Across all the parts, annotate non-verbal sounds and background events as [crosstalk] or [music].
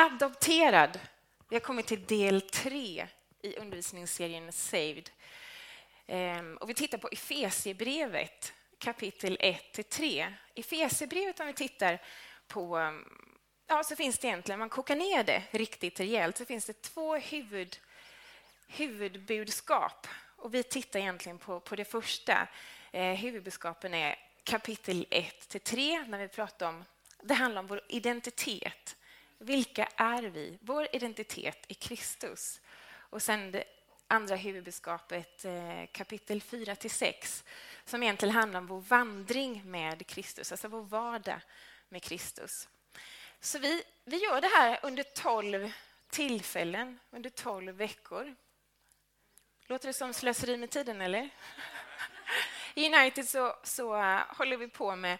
Adopterad. Vi har kommit till del tre i undervisningsserien Saved. Ehm, och vi tittar på Efesierbrevet kapitel 1-3. Efesierbrevet, om vi tittar på ehm, ja, så finns det egentligen, om man kokar ner det riktigt rejält, så finns det två huvud, huvudbudskap. Och vi tittar egentligen på, på det första. Eh, huvudbudskapen är kapitel 1-3, när vi pratar om... Det handlar om vår identitet. Vilka är vi? Vår identitet i Kristus. Och sen det andra huvudbudskapet, eh, kapitel 4 6, som egentligen handlar om vår vandring med Kristus, alltså vår vardag med Kristus. Så vi, vi gör det här under tolv tillfällen, under tolv veckor. Låter det som slöseri med tiden, eller? [laughs] I United så, så eh, håller vi på med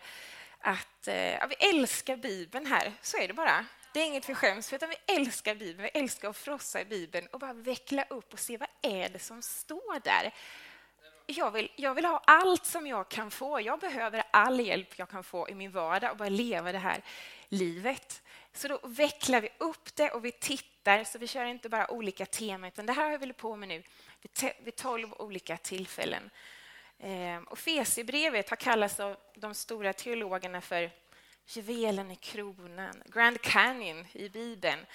att eh, ja, vi älskar Bibeln här. Så är det bara. Det är inget vi skäms för, utan vi älskar Bibeln. Vi älskar att frossa i Bibeln och bara veckla upp och se vad är det som står där. Jag vill, jag vill ha allt som jag kan få. Jag behöver all hjälp jag kan få i min vardag och bara leva det här livet. Så då vecklar vi upp det och vi tittar, så vi kör inte bara olika teman, utan det här har vi på med nu vid tolv olika tillfällen. Ehm, och Fesibrevet har kallats av de stora teologerna för juvelen i kronan, Grand Canyon i Bibeln.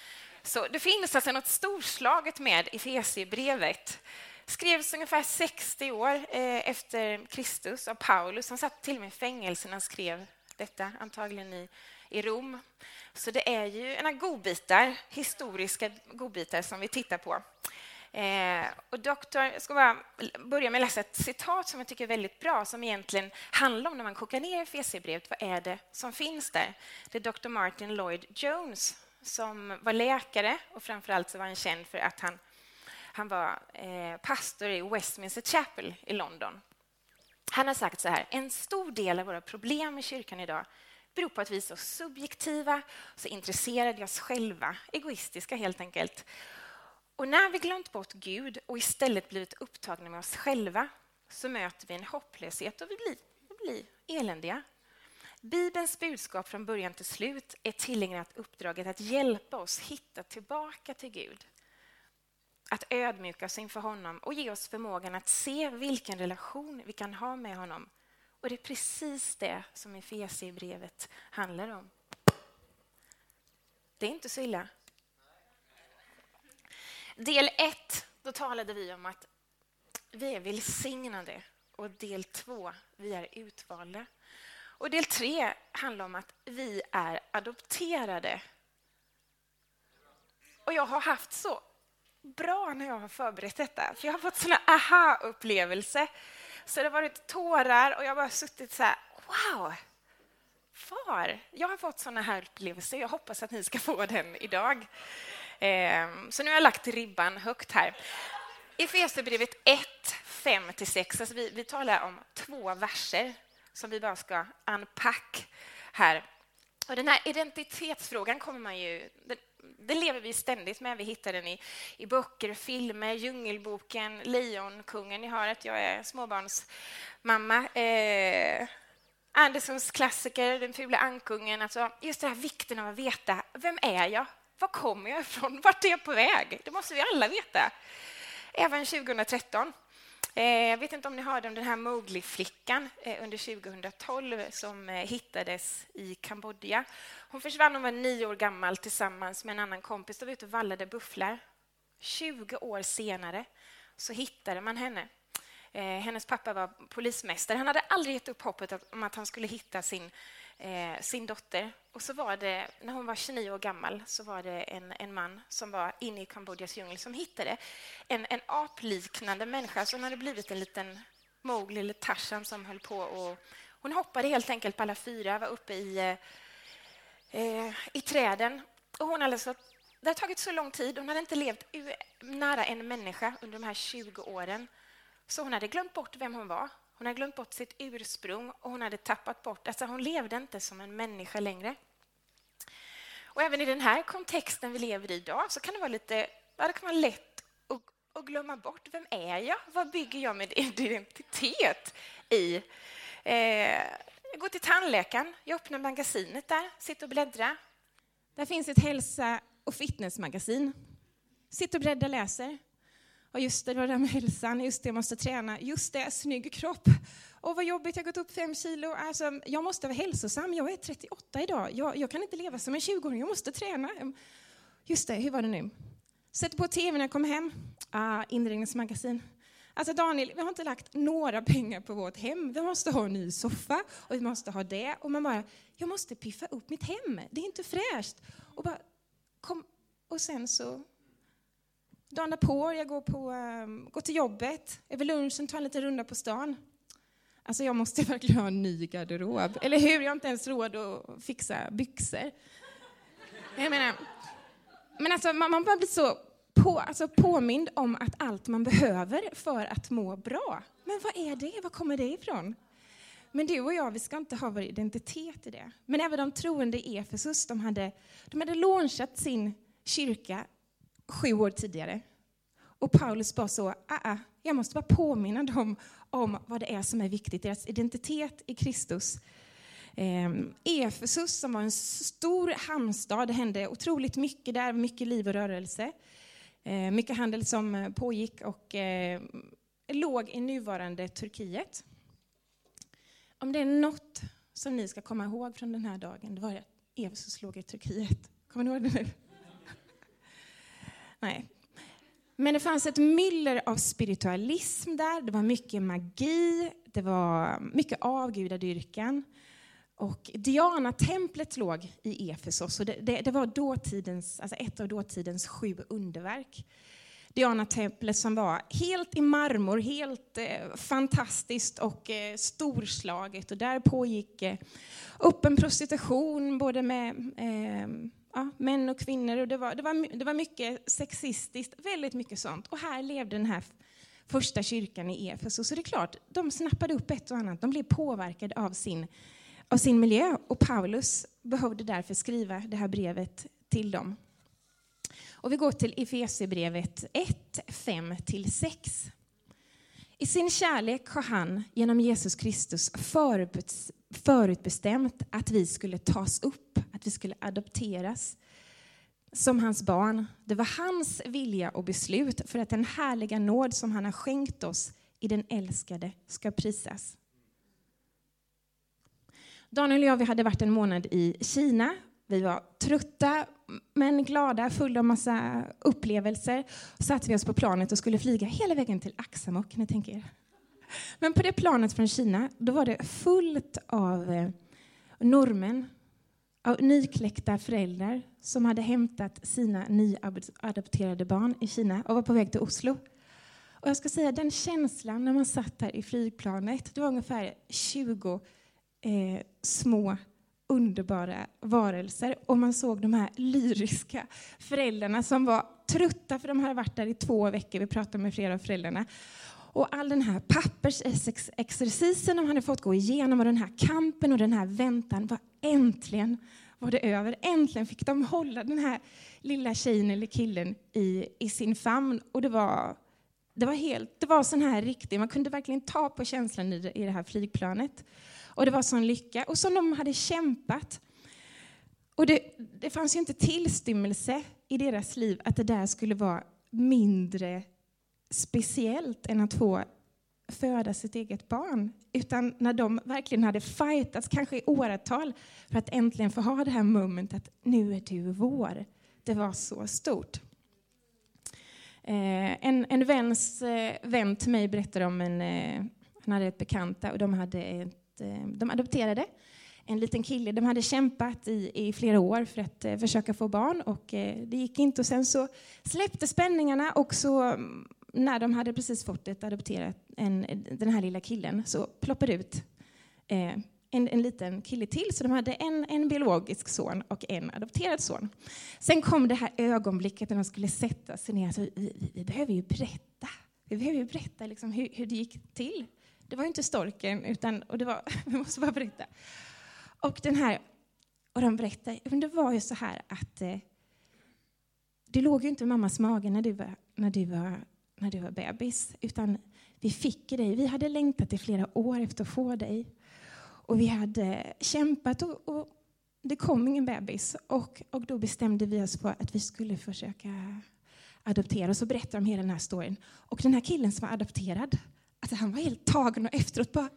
Så det finns alltså något storslaget med Efesierbrevet. Skrevs ungefär 60 år eh, efter Kristus av Paulus. Han satt till och med i fängelse när han skrev detta, antagligen i i Rom. Så det är ju några godbitar, historiska godbitar som vi tittar på. Eh, och doktor, jag ska bara börja med att läsa ett citat som jag tycker är väldigt bra, som egentligen handlar om när man kokar ner FEC-brevet, vad är det som finns där? Det är Dr. Martin Lloyd Jones som var läkare och framför allt så var han känd för att han, han var eh, pastor i Westminster Chapel i London. Han har sagt så här, en stor del av våra problem i kyrkan idag beror på att vi är så subjektiva, så intresserade i oss själva, egoistiska helt enkelt. Och när vi glömt bort Gud och istället blivit upptagna med oss själva så möter vi en hopplöshet och vi blir, vi blir eländiga. Bibelns budskap från början till slut är tillägnat uppdraget att hjälpa oss hitta tillbaka till Gud. Att ödmjuka oss inför honom och ge oss förmågan att se vilken relation vi kan ha med honom och det är precis det som Efesierbrevet handlar om. Det är inte så illa. Del ett, då talade vi om att vi är välsignade och del två, vi är utvalda. Och del tre handlar om att vi är adopterade. Och jag har haft så bra när jag har förberett detta, för jag har fått såna aha-upplevelser så det har varit tårar och jag har bara suttit så här, wow! Far, jag har fått såna här upplevelser. Jag hoppas att ni ska få den idag. Ehm, så nu har jag lagt ribban högt här. I Efesierbrevet 1, 5-6, alltså vi, vi talar om två verser som vi bara ska unpack här. Och den här identitetsfrågan kommer man ju... Den, den lever vi ständigt med. Vi hittar den i, i böcker, filmer, Djungelboken, Lejonkungen. Ni hör att jag är småbarnsmamma. Eh, Andersons klassiker, Den fula ankungen. Alltså, just den här vikten av att veta vem är jag? Var kommer jag ifrån? Vart är jag på väg? Det måste vi alla veta. Även 2013. Eh, jag vet inte om ni hörde om den här Mowgli-flickan eh, under 2012 som eh, hittades i Kambodja. Hon försvann när hon var nio år gammal tillsammans med en annan kompis. De var ute och vallade bufflar. 20 år senare så hittade man henne. Hennes pappa var polismästare. Han hade aldrig gett upp hoppet om att han skulle hitta sin eh, sin dotter. Och så var det, när hon var 29 år gammal så var det en, en man som var inne i Kambodjas djungel som hittade en, en apliknande människa som hade blivit en liten Mowgli eller Tarzan som höll på och hon hoppade helt enkelt på alla fyra, var uppe i, eh, eh, i träden. Och hon hade så, det hade tagit så lång tid. Hon hade inte levt nära en människa under de här 20 åren. Så hon hade glömt bort vem hon var. Hon hade glömt bort sitt ursprung och hon hade tappat bort... Alltså hon levde inte som en människa längre. Och även i den här kontexten vi lever i idag så kan det vara lite det kan vara lätt att, att glömma bort. Vem är jag? Vad bygger jag min identitet i? Eh, jag går till tandläkaren. Jag öppnar magasinet där, sitter och bläddrar. Där finns ett hälsa och fitnessmagasin. Sitter och bläddrar, läser. Och just det, det var det där med hälsan, just det, jag måste träna, just det, snygg kropp. Och vad jobbigt, jag har gått upp fem kilo. Alltså, jag måste vara hälsosam, jag är 38 idag. Jag, jag kan inte leva som en 20-åring, jag måste träna. Just det, hur var det nu? Sätter på tv när jag kommer hem. Ah, inredningsmagasin. Alltså Daniel, vi har inte lagt några pengar på vårt hem. Vi måste ha en ny soffa och vi måste ha det. Och man bara, jag måste piffa upp mitt hem. Det är inte fräscht. Och, bara, kom. och sen så dagen på, jag går, på, um, går till jobbet, över lunchen tar en liten runda på stan. Alltså jag måste [laughs] verkligen ha en ny garderob. Eller hur? Jag har inte ens råd att fixa byxor. Jag menar, men alltså man, man bara blir så på, alltså påmind om att allt man behöver för att må bra. Men vad är det? Var kommer det ifrån? Men du och jag, vi ska inte ha vår identitet i det. Men även de troende i Efesus, de hade, de hade launchat sin kyrka sju år tidigare. Och Paulus bara så, ah, ah, jag måste bara påminna dem om vad det är som är viktigt, deras identitet i Kristus. Eh, Efesus som var en stor hamnstad, det hände otroligt mycket där, mycket liv och rörelse. Eh, mycket handel som pågick och eh, låg i nuvarande Turkiet. Om det är något som ni ska komma ihåg från den här dagen, det var att Efesus låg i Turkiet. Kommer ni ihåg det nu? Nej. Men det fanns ett myller av spiritualism där, det var mycket magi, det var mycket avgudadyrkan. Och Diana-templet låg i Efesos och det, det, det, var dåtidens, alltså ett av dåtidens sju underverk. Diana-templet som var helt i marmor, helt eh, fantastiskt och eh, storslaget. Och där pågick eh, öppen prostitution både med eh, ja, män och kvinnor. Och det, var, det, var, det var mycket sexistiskt, väldigt mycket sånt. Och här levde den här första kyrkan i Efesos. Så det är klart, de snappade upp ett och annat. De blev påverkade av sin av sin miljö. Och Paulus behövde därför skriva det här brevet till dem. Och vi går till Efesierbrevet 1, 5-6. I sin kärlek har han genom Jesus Kristus förutbestämt att vi skulle tas upp, att vi skulle adopteras som hans barn. Det var hans vilja och beslut för att den härliga nåd som han har skänkt oss i den älskade ska prisas. Daniel och jag vi hade varit en månad i Kina. Vi var trötta men glada, fulla av massa upplevelser. satte vi oss på planet och skulle flyga hela vägen till Aksamok. Ni tänker. Men på det planet från Kina då var det fullt av normen norrmän, nykläckta föräldrar som hade hämtat sina nyadopterade barn i Kina och var på väg till Oslo. Och jag ska säga, den känslan när man satt där i flygplanet, det var ungefär 20 eh, små underbara varelser och man såg de här lyriska föräldrarna som var trötta för de hade varit där i två veckor. Vi pratade med flera av föräldrarna. Och all den här pappersexercisen de hade fått gå igenom och den här kampen och den här väntan var äntligen var det över. Äntligen fick de hålla den här lilla tjejen eller killen i, i sin famn. Och det var, det var helt, det var sån här riktig, man kunde verkligen ta på känslan i det, i det här flygplanet. Och det var sån lycka. Och som de hade kämpat. Och det, det fanns ju inte tillstymmelse i deras liv att det där skulle vara mindre speciellt än att få föda sitt eget barn. Utan när de verkligen hade fightats, kanske i åratal, för att äntligen få ha det här momentet att nu är du vår. Det var så stort. Eh, en, en väns eh, vän till mig berättade om en, eh, han hade ett bekanta och de hade ett eh, de adopterade en liten kille. De hade kämpat i, i flera år för att eh, försöka få barn och eh, det gick inte. Och sen så släppte spänningarna och så mm, när de hade precis fått ett adopterat, en, den här lilla killen, så ploppade ut eh, en, en liten kille till. Så de hade en, en biologisk son och en adopterad son. Sen kom det här ögonblicket när de skulle sätta sig ner. Så vi, vi, vi behöver ju berätta. Vi behöver ju berätta liksom hur, hur det gick till. Det var ju inte storken, utan, och det var, [laughs] vi måste bara berätta. Och den här, och de berättade, men det var ju så här att eh, du låg ju inte i mammas mage när du var, när du var, när du var bebis, utan vi fick dig. Vi hade längtat i flera år efter att få dig. Och vi hade kämpat och, och det kom ingen bebis och, och då bestämde vi oss för att vi skulle försöka adoptera. Och så berättar de hela den här storyn. Och den här killen som var adopterad, alltså han var helt tagen och efteråt bara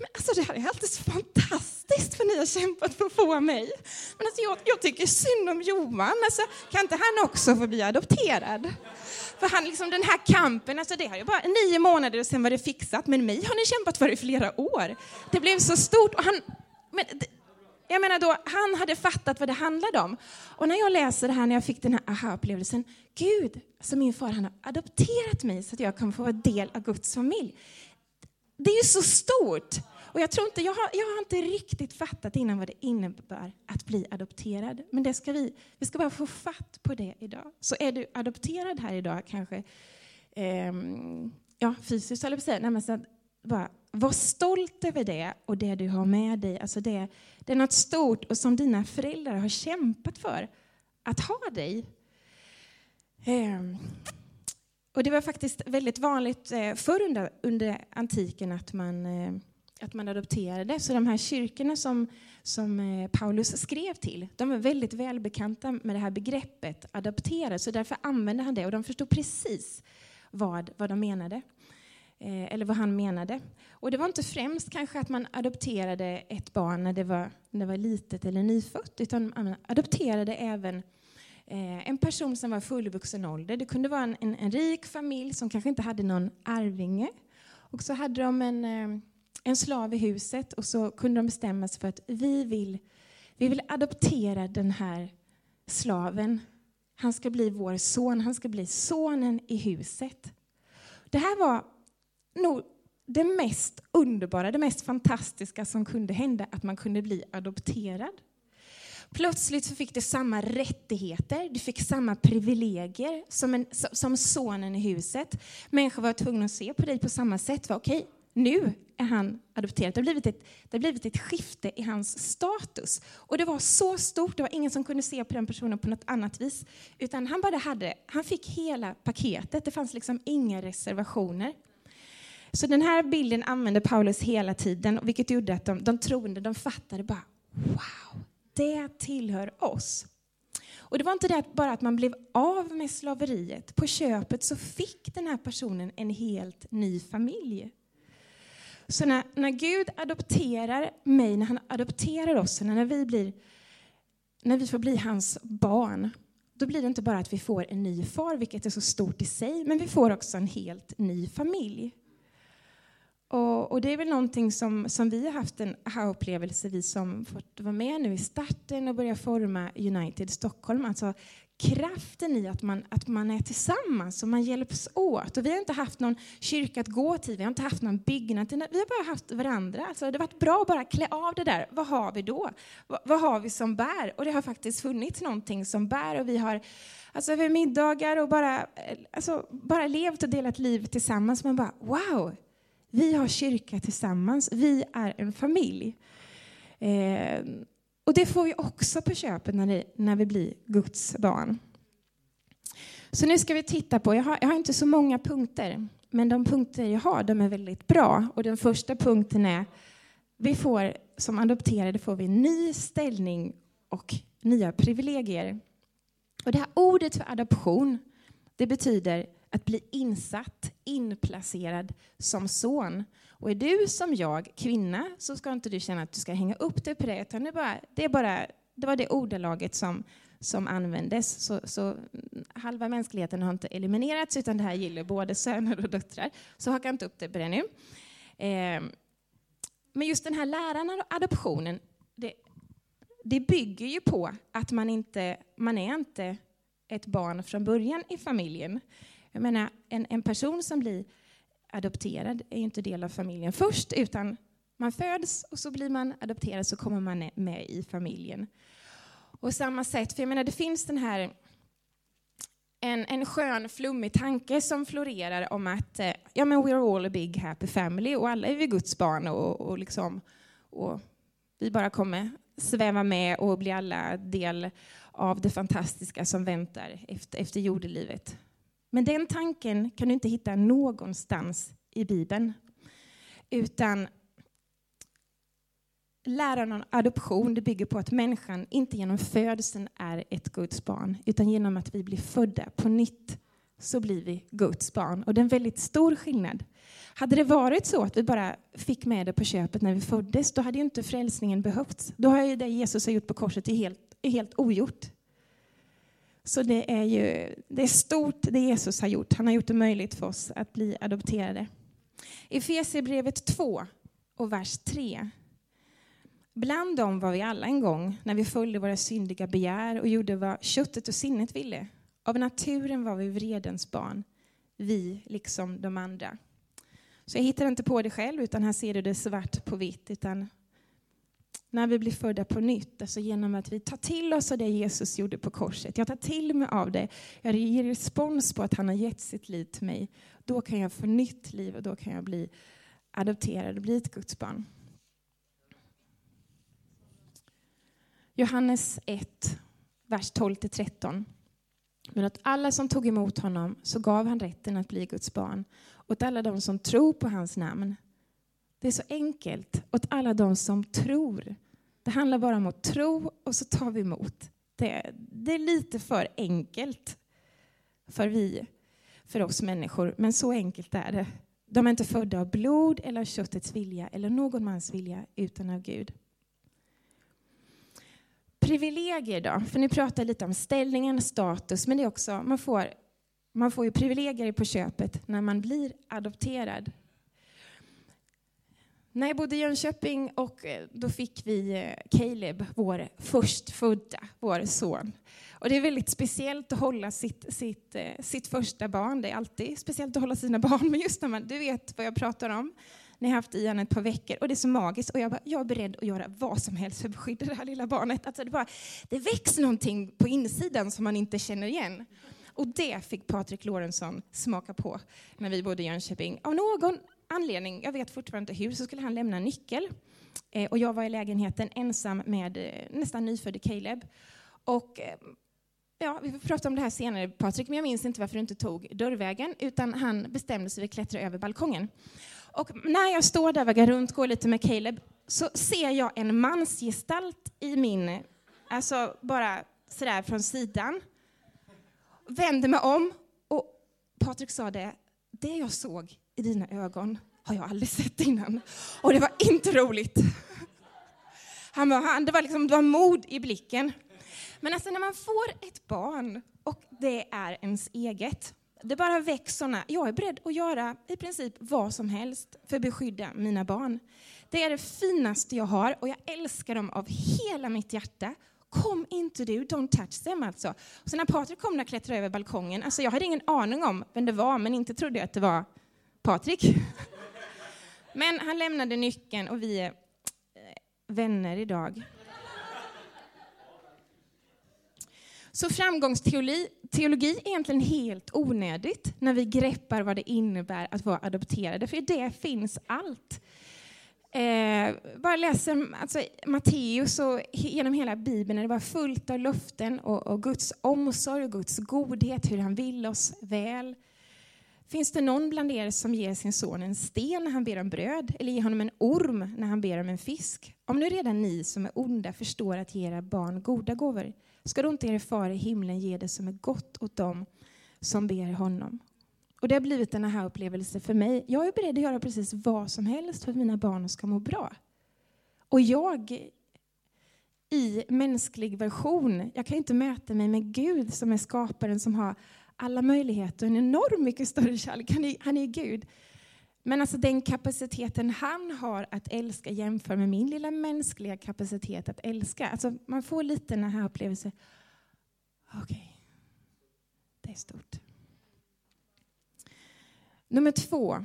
men alltså det här är alldeles fantastiskt för ni har kämpat för att få mig. Men alltså jag, jag tycker synd om Johan. Alltså, kan inte han också få bli adopterad? För han, liksom, den här kampen, alltså det har ju bara nio månader och sen var det fixat. Men mig har ni kämpat för i flera år. Det blev så stort. Och han, men, jag menar då, han hade fattat vad det handlade om. Och när jag läser det här, när jag fick den här aha-upplevelsen, Gud, alltså min far han har adopterat mig så att jag kan få vara del av Guds familj. Det är ju så stort. Och jag tror inte, jag har, jag har inte riktigt fattat innan vad det innebär att bli adopterad. Men det ska vi, vi ska bara få fatt på det idag. Så är du adopterad här idag kanske, eh, ja fysiskt eller säga, nej men så bara var stolt över det och det du har med dig. Alltså det, det är något stort och som dina föräldrar har kämpat för att ha dig. Eh, och det var faktiskt väldigt vanligt eh, förr under, under antiken att man, eh, att man adopterade. Så de här kyrkorna som, som eh, Paulus skrev till, de var väldigt välbekanta med det här begreppet adoptera. Så därför använde han det och de förstod precis vad, vad de menade. Eh, eller vad han menade. Och det var inte främst kanske att man adopterade ett barn när det var, när det var litet eller nyfött, utan man adopterade även eh, en person som var fullvuxen ålder. Det kunde vara en, en, en, rik familj som kanske inte hade någon arvinge. Och så hade de en, eh, en slav i huset och så kunde de bestämma sig för att vi vill, vi vill adoptera den här slaven. Han ska bli vår son, han ska bli sonen i huset. Det här var nog det mest underbara, det mest fantastiska som kunde hända, att man kunde bli adopterad. Plötsligt så fick du samma rättigheter, du fick samma privilegier som, en, som sonen i huset. Människor var tvungna att se på dig på samma sätt. Okej, nu är han adopterad. Det har, blivit ett, det har blivit ett skifte i hans status. Och det var så stort, det var ingen som kunde se på den personen på något annat vis. Utan han bara hade, han fick hela paketet, det fanns liksom inga reservationer. Så den här bilden använde Paulus hela tiden, vilket gjorde att de, de troende, de fattade bara wow, det tillhör oss. Och det var inte det bara att man blev av med slaveriet. På köpet så fick den här personen en helt ny familj. Så när, när Gud adopterar mig, när han adopterar oss, när vi, blir, när vi får bli hans barn, då blir det inte bara att vi får en ny far, vilket är så stort i sig, men vi får också en helt ny familj. Och, och, det är väl någonting som, som vi har haft en aha-upplevelse, vi som fått vara med nu i starten och börja forma United Stockholm. Alltså kraften i att man, att man är tillsammans och man hjälps åt. Och vi har inte haft någon kyrka att gå till, vi har inte haft någon byggnad. Vi har bara haft varandra. Alltså det har varit bra att bara klä av det där. Vad har vi då? Vad, vad har vi som bär? Och det har faktiskt funnits någonting som bär. Och vi har alltså över middagar och bara, eh, alltså, bara levt och delat liv tillsammans. Man bara wow! Vi har kyrka tillsammans, vi är en familj. Eh, och det får vi också på köpet när, det, när vi blir Guds barn. Så nu ska vi titta på, jag har, jag har, inte så många punkter, men de punkter jag har de är väldigt bra. Och den första punkten är, vi får som adopterade får vi ny ställning och nya privilegier. Och det här ordet för adoption, det betyder att bli insatt, inplacerad som son. Och är du som jag kvinna så ska inte du känna att du ska hänga upp dig på det, utan det, bara, det, är bara, det var det ordalaget som, som användes. Så, så, mm, halva mänskligheten har inte eliminerats, utan det här gäller både söner och döttrar. Så haka inte upp dig på det nu. Eh, men just den här läran och adoptionen, det, det bygger ju på att man inte man är inte ett barn från början i familjen. Jag menar, en, en person som blir adopterad är inte del av familjen först, utan man föds och så blir man adopterad så kommer man med i familjen. Och samma sätt, för jag menar det finns den här en, en skön flummig tanke som florerar om att eh, ja, men we're all a big happy family och alla är vi Guds barn och, och, liksom, och vi bara kommer sväva med och bli alla del av det fantastiska som väntar efter, efter jordelivet. Men den tanken kan du inte hitta någonstans i Bibeln. Utan läran om adoption det bygger på att människan inte genom födseln är ett Guds barn, utan genom att vi blir födda på nytt så blir vi Guds barn. Och det är en väldigt stor skillnad. Hade det varit så att vi bara fick med det på köpet när vi föddes, då hade ju inte frälsningen behövts. Då har ju det Jesus har gjort på korset är helt, är helt ogjort. Så det är ju det är stort det Jesus har gjort. Han har gjort det möjligt för oss att bli adopterade. I Efesierbrevet 2 och vers 3. Bland dem var vi alla en gång när vi följde våra syndiga begär och gjorde vad köttet och sinnet ville. Av naturen var vi vredens barn, vi liksom de andra. Så jag hittar inte på det själv, utan här ser du det svart på vitt. Utan när vi blir födda på nytt, alltså genom att vi tar till oss av det Jesus gjorde på korset. Jag tar till mig av det. Jag ger respons på att han har gett sitt liv till mig. Då kan jag få nytt liv och då kan jag bli adopterad och bli ett Guds barn. Johannes 1, vers 12-13. Men åt alla som tog emot honom så gav han rätten att bli Guds barn, åt alla de som tror på hans namn. Det är så enkelt, åt alla de som tror. Det handlar bara om att tro och så tar vi emot. Det, det är lite för enkelt för vi, för oss människor, men så enkelt är det. De är inte födda av blod eller av köttets vilja eller någon mans vilja utan av Gud privilegier då? För ni pratar lite om ställningen, status, men det är också, man får, man får ju privilegier på köpet när man blir adopterad. När jag bodde i Jönköping och eh, då fick vi eh, Caleb, vår förstfödda, vår son. Och det är väldigt speciellt att hålla sitt, sitt, eh, sitt första barn. Det är alltid speciellt att hålla sina [laughs] barn, men just när man, du vet vad jag pratar om. Ni har haft Ian ett par veckor och det är så magiskt. Och jag, bara, jag är beredd att göra vad som helst för att beskydda det här lilla barnet. Alltså det, bara, det väcks någonting på insidan som man inte känner igen. Och det fick Patrik Lorentzon smaka på när vi bodde i Jönköping. Av någon anledning, jag vet fortfarande inte hur, så skulle han lämna en nyckel. Eh, och jag var i lägenheten ensam med eh, nästan nyfödde Caleb. Och eh, Ja, vi får prata om det här senare, Patrik, men jag minns inte varför du inte tog dörrvägen, utan han bestämde sig för att klättra över balkongen. Och när jag står där och vaggar runt, går lite med Caleb, så ser jag en mansgestalt i min, alltså bara sådär från sidan. Vänder mig om och Patrik sa det, det jag såg i dina ögon har jag aldrig sett innan. Och det var inte roligt. Han var, han, det, var liksom, det var mod i blicken. Men alltså när man får ett barn och det är ens eget, det bara väcks såna. Jag är beredd att göra i princip vad som helst för att beskydda mina barn. Det är det finaste jag har och jag älskar dem av hela mitt hjärta. Kom inte du, don't touch them alltså. så när Patrik kom och klättrade över balkongen, alltså jag hade ingen aning om vem det var, men inte trodde jag att det var Patrik. Men han lämnade nyckeln och vi är eh, vänner idag. Så framgångsteologi teologi är egentligen helt onödigt när vi greppar vad det innebär att vara adopterade, för i det finns allt. Eh, bara läser alltså, Matteus och genom hela Bibeln är det bara fullt av löften och, och Guds omsorg och Guds godhet, hur han vill oss väl. Finns det någon bland er som ger sin son en sten när han ber om bröd eller ger honom en orm när han ber om en fisk? Om nu redan ni som är onda förstår att ge era barn goda gåvor, ska då inte er far i himlen ge det som är gott åt dem som ber honom? Och Det har blivit en här upplevelse för mig. Jag är beredd att göra precis vad som helst för att mina barn ska må bra. Och jag i mänsklig version, jag kan inte mäta mig med Gud som är skaparen som har alla möjligheter och en enormt mycket större kärlek. Han är, han är Gud. Men alltså den kapaciteten han har att älska jämför med min lilla mänskliga kapacitet att älska. Alltså man får lite den här upplevelsen. Okej, okay. det är stort. Nummer två,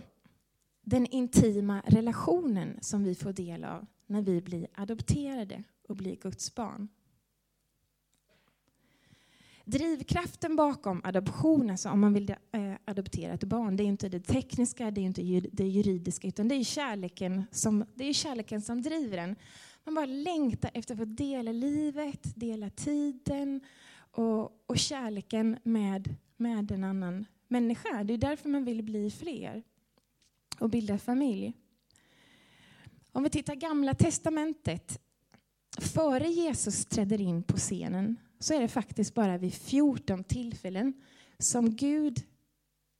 den intima relationen som vi får del av när vi blir adopterade och blir Guds barn. Drivkraften bakom adoption, alltså om man vill eh, adoptera ett barn, det är inte det tekniska, det är inte det juridiska, utan det är kärleken som, det är kärleken som driver en. Man bara längtar efter att få dela livet, dela tiden och, och kärleken med, med en annan människa. Det är därför man vill bli fler och bilda familj. Om vi tittar gamla testamentet, före Jesus träder in på scenen så är det faktiskt bara vid 14 tillfällen som Gud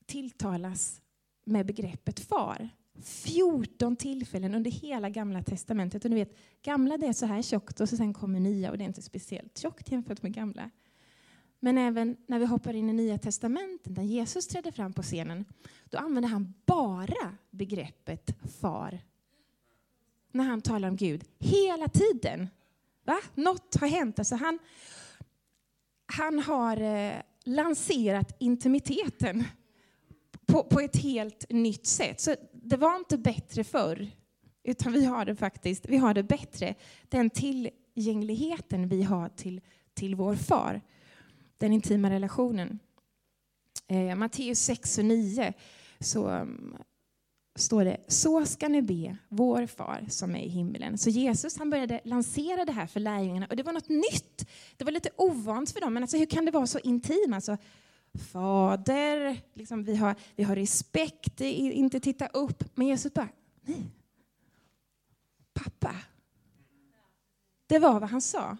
tilltalas med begreppet far. 14 tillfällen under hela gamla testamentet. Och ni vet, gamla det är så här tjockt och så sen kommer nya och det är inte speciellt tjockt jämfört med gamla. Men även när vi hoppar in i Nya testamentet, när Jesus trädde fram på scenen, då använder han bara begreppet far. När han talar om Gud, hela tiden. Va? Något har hänt. Alltså han, han har eh, lanserat intimiteten på, på ett helt nytt sätt. Så det var inte bättre förr, utan vi har det faktiskt vi har det bättre. Den tillgängligheten vi har till, till vår far, den intima relationen. Eh, Matteus 6 och 9 så um, står det, så ska ni be vår far som är i himlen. Så Jesus han började lansera det här för lärjungarna och det var något nytt. Det var lite ovant för dem, men alltså, hur kan det vara så intimt? Alltså, fader, liksom, vi, har, vi har respekt, inte titta upp. Men Jesus bara, nej. Pappa. Det var vad han sa.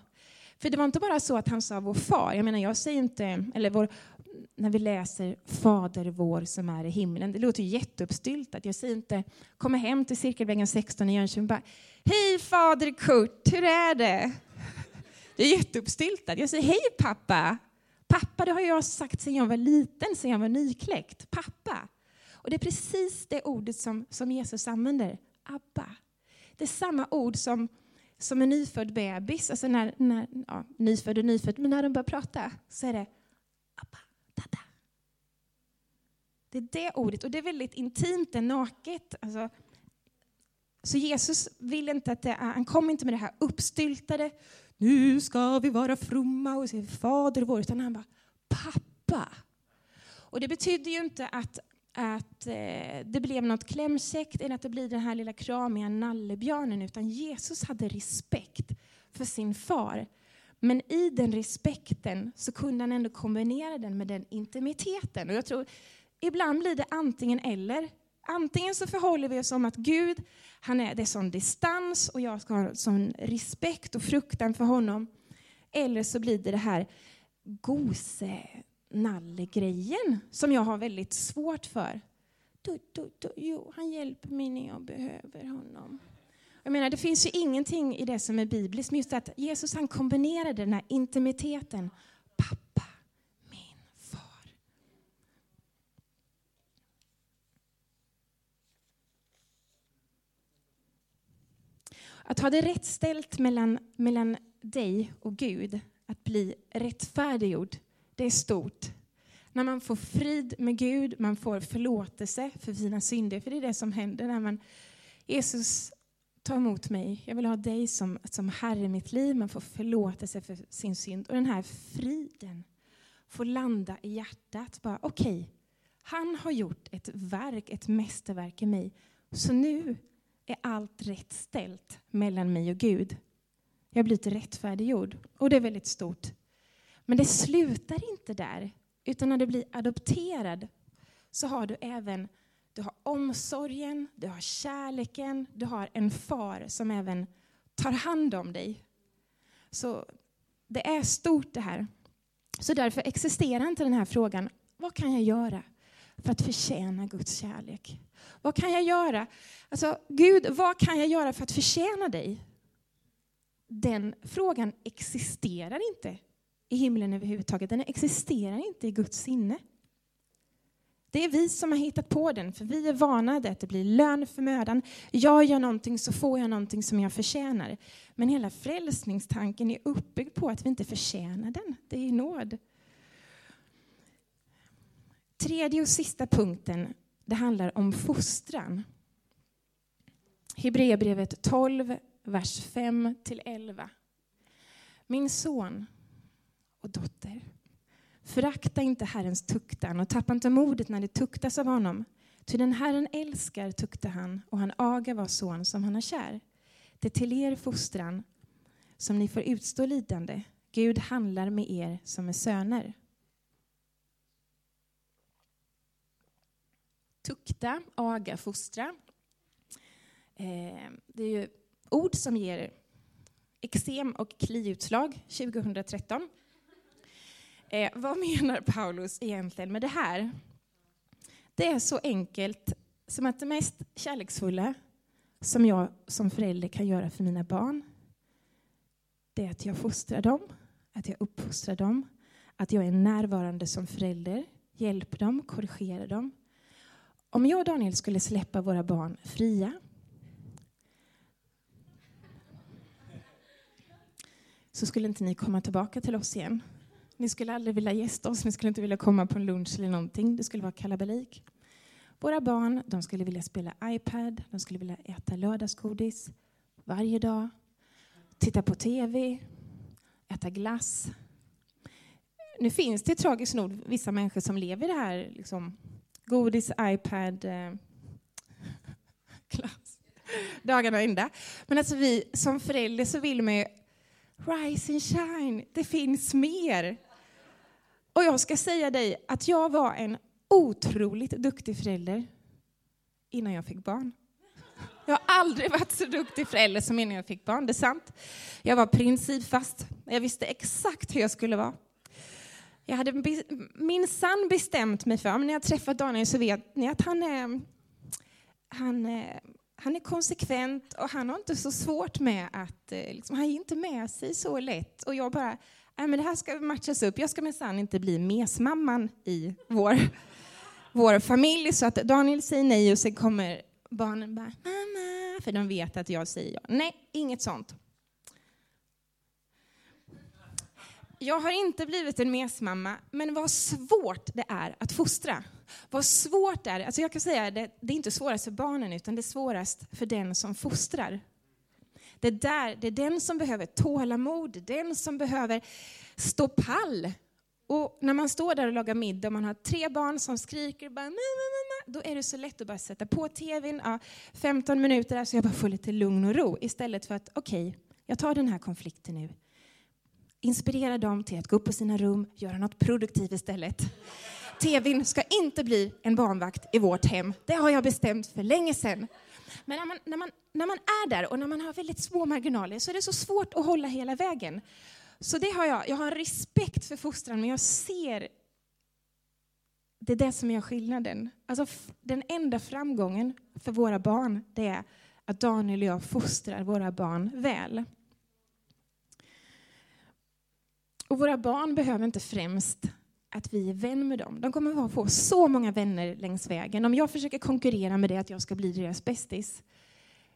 För det var inte bara så att han sa vår far. Jag menar, jag säger inte, eller vår, när vi läser Fader vår som är i himlen. Det låter jätteuppstyltat. Jag säger inte, kommer hem till Cirkelvägen 16 i Jönköping bara, hej fader Kurt, hur är det? Det är jätteuppstyltat. Jag säger, hej pappa. Pappa, det har jag sagt sedan jag var liten, sedan jag var nykläckt. Pappa. Och det är precis det ordet som, som Jesus använder, Abba. Det är samma ord som, som en nyfödd bebis, alltså när, när, ja, nyfödd och nyfödd, men när de börjar prata så är det Abba, dada. Det är det ordet, och det är väldigt intimt, det är naket. Alltså, så Jesus vill inte att det är, han kom inte med det här uppstyltade, nu ska vi vara fromma och säga Fader vår, utan han bara pappa. Och det betyder ju inte att, att eh, det blev något klämkäckt eller att det blir den här lilla kramiga nallebjörnen, utan Jesus hade respekt för sin far. Men i den respekten så kunde han ändå kombinera den med den intimiteten. Och jag tror ibland blir det antingen eller. Antingen så förhåller vi oss som att Gud, han är, det är sån distans och jag ska ha sån respekt och fruktan för honom. Eller så blir det det här gosenallegrejen som jag har väldigt svårt för. Du, du, du, jo, han hjälper mig när jag behöver honom. Jag menar, det finns ju ingenting i det som är bibliskt, men just att Jesus han kombinerade den här intimiteten. Pappa, min far. Att ha det rätt ställt mellan, mellan dig och Gud, att bli rättfärdiggjord, det är stort. När man får frid med Gud, man får förlåtelse för sina synder, för det är det som händer när man Jesus ta emot mig. Jag vill ha dig som, som Herre i mitt liv. Man får förlåtelse för sin synd. Och den här friden får landa i hjärtat. Bara okej, okay, han har gjort ett verk, ett mästerverk i mig. Så nu är allt rätt ställt mellan mig och Gud. Jag har blivit rättfärdiggjord. Och det är väldigt stort. Men det slutar inte där. Utan när du blir adopterad så har du även omsorgen, du har kärleken, du har en far som även tar hand om dig. Så det är stort det här. Så därför existerar inte den här frågan, vad kan jag göra för att förtjäna Guds kärlek? Vad kan jag göra? Alltså, Gud, vad kan jag göra för att förtjäna dig? Den frågan existerar inte i himlen överhuvudtaget. Den existerar inte i Guds sinne. Det är vi som har hittat på den, för vi är vanade att det blir lön för mödan. Jag gör någonting så får jag någonting som jag förtjänar. Men hela frälsningstanken är uppbyggd på att vi inte förtjänar den. Det är nåd. Tredje och sista punkten, det handlar om fostran. Hebreerbrevet 12, vers 5 11. Min son och dotter, Förakta inte Herrens tuktan och tappa inte modet när det tuktas av honom. Ty den Herren älskar tuktar han och han agar var son som han har kär. Det är till er fostran som ni får utstå lidande. Gud handlar med er som är söner. Tukta, aga, fostra. Eh, det är ju ord som ger eksem och kliutslag 2013. Eh, vad [laughs] menar Paulus egentligen med det här? Det är så enkelt som att det mest kärleksfulla som jag som förälder kan göra för mina barn, det är att jag fostrar dem, att jag uppfostrar dem, att jag är närvarande som förälder, hjälper dem, korrigerar dem. Om jag och Daniel skulle släppa våra barn fria så skulle inte ni komma tillbaka till oss igen. Ni skulle aldrig vilja gästa oss, ni skulle inte vilja komma på en lunch eller någonting. Det skulle vara kalabalik. Våra barn de skulle vilja spela iPad, de skulle vilja äta lördagsgodis varje dag, titta på TV, äta glass. Nu finns det tragiskt nog vissa människor som lever i det här liksom, godis, iPad, eh, [laughs] glass, dagarna ända. Men alltså vi som föräldrar så vill man ju rise and shine, det finns mer. Och jag ska säga dig att jag var en otroligt duktig förälder innan jag fick barn. Jag har aldrig varit så duktig förälder som innan jag fick barn, det är sant. Jag var principfast. Jag visste exakt hur jag skulle vara. Jag hade minsann bestämt mig för, men när jag träffat Daniel så vet ni att han är, han, är, han är konsekvent och han har inte så svårt med att, eh, liksom, han ger inte med sig så lätt. Och jag bara, nej men det här ska matchas upp. Jag ska minsann inte bli mesmamman i vår vår familj så att Daniel säger nej och sen kommer barnen bara mamma, för de vet att jag säger ja. Nej, inget sånt. Jag har inte blivit en mesmamma, men vad svårt det är att fostra. Vad svårt det är. Alltså jag kan säga det, det är inte svårast för barnen, utan det är svårast för den som fostrar. Det, där, det är den som behöver tålamod, den som behöver stå pall och när man står där och lagar middag och man har tre barn som skriker, bara, då är det så lätt att bara sätta på tvn, ja, 15 minuter där så jag bara får lite lugn och ro. Istället för att, okej, okay, jag tar den här konflikten nu. Inspirera dem till att gå upp på sina rum, göra något produktivt istället. TVn ska inte bli en barnvakt i vårt hem. Det har jag bestämt för länge sedan. Men när man, när, man, när man är där och när man har väldigt små marginaler så är det så svårt att hålla hela vägen. Så det har jag. Jag har respekt för fostran, men jag ser det är det som gör skillnaden. Alltså, den enda framgången för våra barn det är att Daniel och jag fostrar våra barn väl. Och våra barn behöver inte främst att vi är vän med dem. De kommer att få så många vänner längs vägen. Om jag försöker konkurrera med det, att jag ska bli deras bästis,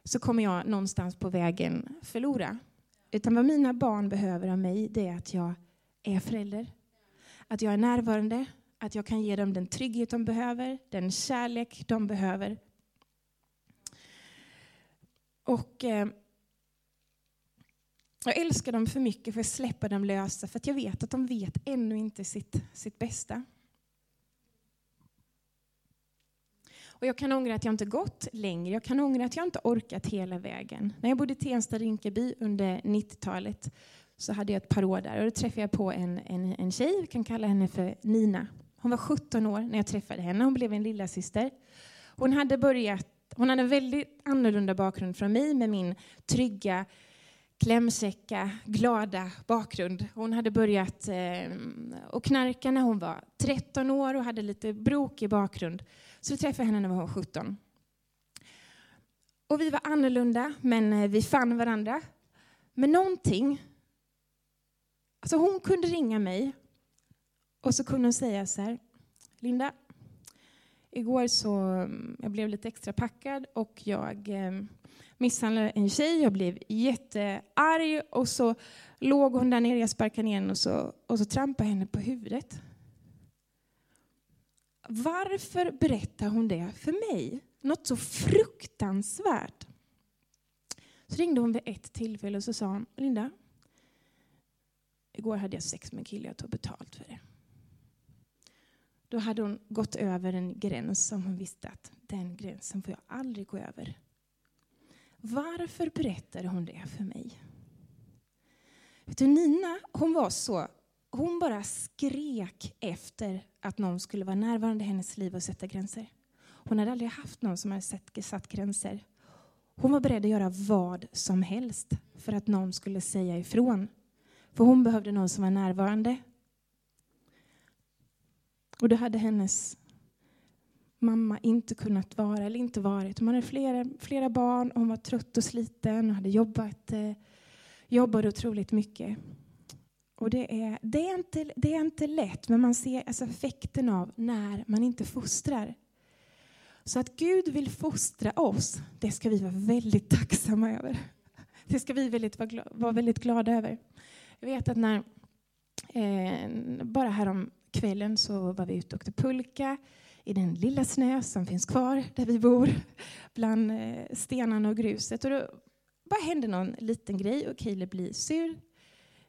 så kommer jag någonstans på vägen förlora. Utan vad mina barn behöver av mig, det är att jag är förälder. Att jag är närvarande, att jag kan ge dem den trygghet de behöver, den kärlek de behöver. Och eh, jag älskar dem för mycket för att släppa dem lösa, för att jag vet att de vet ännu inte sitt, sitt bästa. Och jag kan ångra att jag inte gått längre. Jag kan ångra att jag inte orkat hela vägen. När jag bodde i Tensta, Rinkeby under 90-talet så hade jag ett par år där och då träffade jag på en, en, en tjej, vi kan kalla henne för Nina. Hon var 17 år när jag träffade henne. Hon blev en lilla syster. Hon hade börjat, hon hade en väldigt annorlunda bakgrund från mig med min trygga, klämsäcka, glada bakgrund. Hon hade börjat eh, och knarka när hon var 13 år och hade lite brokig bakgrund. Så vi träffade henne när hon var 17. Och vi var annorlunda, men eh, vi fann varandra. Men någonting... Alltså hon kunde ringa mig och så kunde hon säga så här. Linda, igår så mm, jag blev lite extra packad och jag eh, misshandlade en tjej. Jag blev jättearg och så låg hon där nere, jag sparkade ner henne och så, och så trampade henne på huvudet. Varför berättar hon det för mig? Något så fruktansvärt. Så ringde hon vid ett tillfälle och så sa hon, Linda, igår hade jag sex med en kille, jag tog betalt för det. Då hade hon gått över en gräns som hon visste att den gränsen får jag aldrig gå över. Varför berättade hon det för mig? Vet du, Nina, hon var så hon bara skrek efter att någon skulle vara närvarande i hennes liv och sätta gränser. Hon hade aldrig haft någon som hade satt gränser. Hon var beredd att göra vad som helst för att någon skulle säga ifrån. För hon behövde någon som var närvarande. Och då hade hennes mamma inte kunnat vara eller inte varit. Hon hade flera, flera barn, hon var trött och sliten och hade jobbat, eh, jobbade otroligt mycket. Och det är, det, är inte, det är inte lätt, men man ser alltså effekten av när man inte fostrar. Så att Gud vill fostra oss, det ska vi vara väldigt tacksamma över. Det ska vi väldigt, vara väldigt glada över. Jag vet att när, eh, bara härom kvällen så var vi ute och åkte pulka i den lilla snö som finns kvar där vi bor, bland eh, stenarna och gruset. Och då bara hände någon liten grej och Caleb blir sur,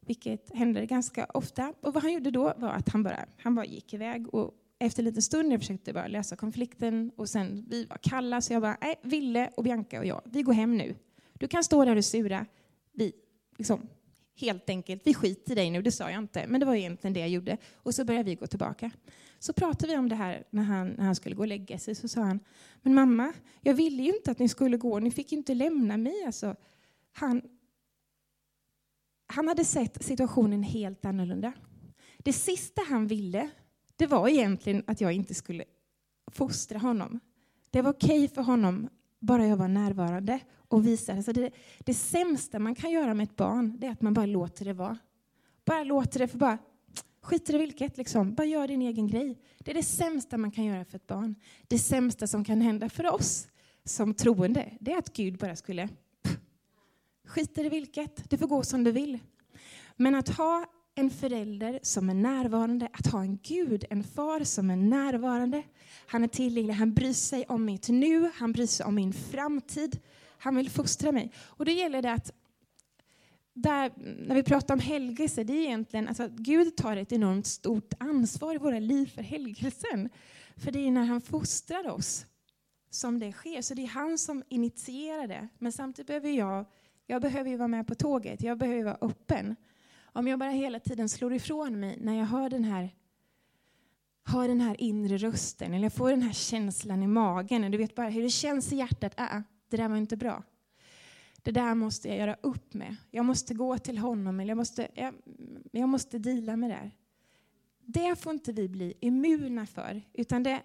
vilket händer ganska ofta. Och vad han gjorde då var att han bara, han bara gick iväg och efter en liten stund, jag försökte bara lösa konflikten och sen vi var kalla så jag bara, nej, Ville och Bianca och jag, vi går hem nu. Du kan stå där och sura. Vi, liksom, helt enkelt, vi skiter i dig nu, det sa jag inte, men det var egentligen det jag gjorde. Och så började vi gå tillbaka. Så pratade vi om det här när han, när han skulle gå och lägga sig, så sa han, men mamma, jag ville ju inte att ni skulle gå, ni fick ju inte lämna mig. Alltså, han, han hade sett situationen helt annorlunda. Det sista han ville, det var egentligen att jag inte skulle fostra honom. Det var okej okay för honom bara jag var närvarande och visade. Så det, det sämsta man kan göra med ett barn det är att man bara låter det vara. Bara låter det, för bara skiter i vilket, liksom. bara gör din egen grej. Det är det sämsta man kan göra för ett barn. Det sämsta som kan hända för oss som troende, det är att Gud bara skulle skiter i vilket, det får gå som det vill. Men att ha en förälder som är närvarande, att ha en Gud, en far som är närvarande. Han är tillgänglig, han bryr sig om mitt nu, han bryr sig om min framtid. Han vill fostra mig. Och då gäller det att där, när vi pratar om helgelse, det är egentligen alltså att Gud tar ett enormt stort ansvar i våra liv för helgelsen. För det är när han fostrar oss som det sker. Så det är han som initierar det. Men samtidigt behöver jag, jag behöver ju vara med på tåget, jag behöver vara öppen. Om jag bara hela tiden slår ifrån mig när jag hör den här hör den här inre rösten, eller jag får den här känslan i magen, och du vet bara hur det känns i hjärtat, äh, det där var inte bra. Det där måste jag göra upp med. Jag måste gå till honom, eller jag måste, jag, jag måste dela med det här. Det får inte vi bli immuna för, utan det,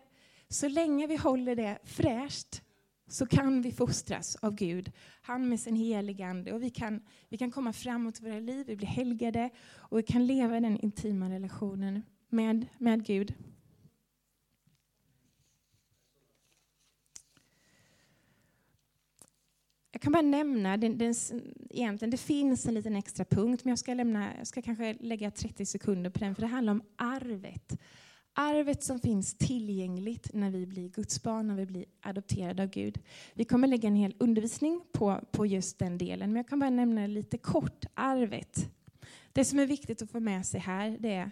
så länge vi håller det fräscht så kan vi fostras av Gud, han med sin heligande. Och vi kan, vi kan komma framåt i våra liv, vi blir helgade och vi kan leva i den intima relationen med, med Gud. Jag kan bara nämna, den, den, egentligen det finns en liten extra punkt, men jag ska, lämna, jag ska kanske lägga 30 sekunder på den, för det handlar om arvet. Arvet som finns tillgängligt när vi blir Guds barn, när vi blir adopterade av Gud. Vi kommer lägga en hel undervisning på, på just den delen, men jag kan bara nämna lite kort arvet. Det som är viktigt att få med sig här, det är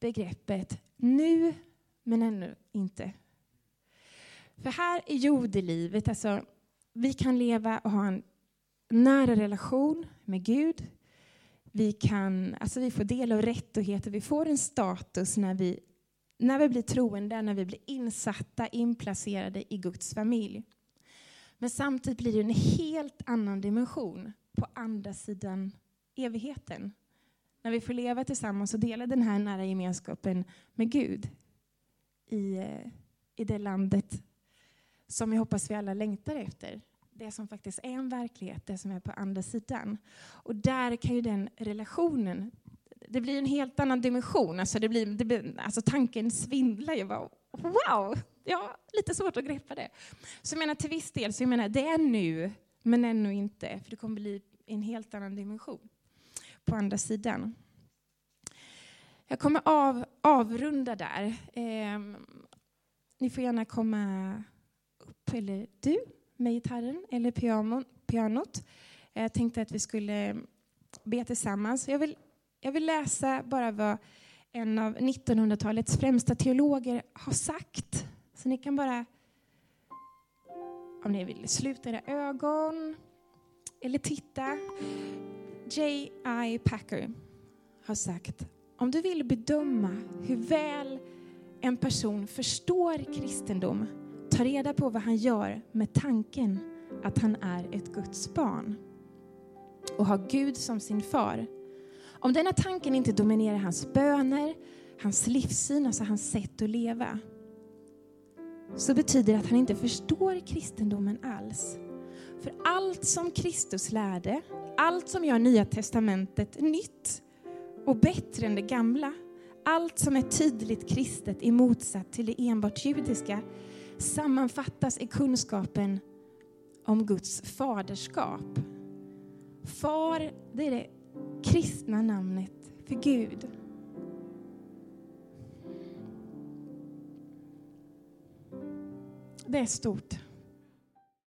begreppet nu, men ännu inte. För här i jordelivet, alltså vi kan leva och ha en nära relation med Gud. Vi, kan, alltså vi får del av rättigheter, vi får en status när vi, när vi blir troende, när vi blir insatta, inplacerade i Guds familj. Men samtidigt blir det en helt annan dimension på andra sidan evigheten. När vi får leva tillsammans och dela den här nära gemenskapen med Gud i, eh, i det landet som jag hoppas vi alla längtar efter. Det som faktiskt är en verklighet, det som är på andra sidan. Och där kan ju den relationen, det blir en helt annan dimension. Alltså, det blir, det blir, alltså tanken svindlar ju. Bara, wow! Ja, lite svårt att greppa det. Så jag menar till viss del, så jag menar det är nu, men ännu inte. För det kommer bli en helt annan dimension på andra sidan. Jag kommer av, avrunda där. Eh, ni får gärna komma upp, eller du med gitarren eller piano, pianot. Jag tänkte att vi skulle be tillsammans. Jag vill, jag vill läsa bara vad en av 1900-talets främsta teologer har sagt. Så ni kan bara, om ni vill, sluta era ögon eller titta. J.I. Packer har sagt, om du vill bedöma hur väl en person förstår kristendom Ta reda på vad han gör med tanken att han är ett Guds barn och har Gud som sin far. Om denna tanken inte dominerar hans böner, hans livssyn, alltså hans sätt att leva, så betyder det att han inte förstår kristendomen alls. För allt som Kristus lärde, allt som gör Nya Testamentet nytt och bättre än det gamla, allt som är tydligt kristet i motsats till det enbart judiska, sammanfattas i kunskapen om Guds faderskap. Far, det är det kristna namnet för Gud. Det är stort.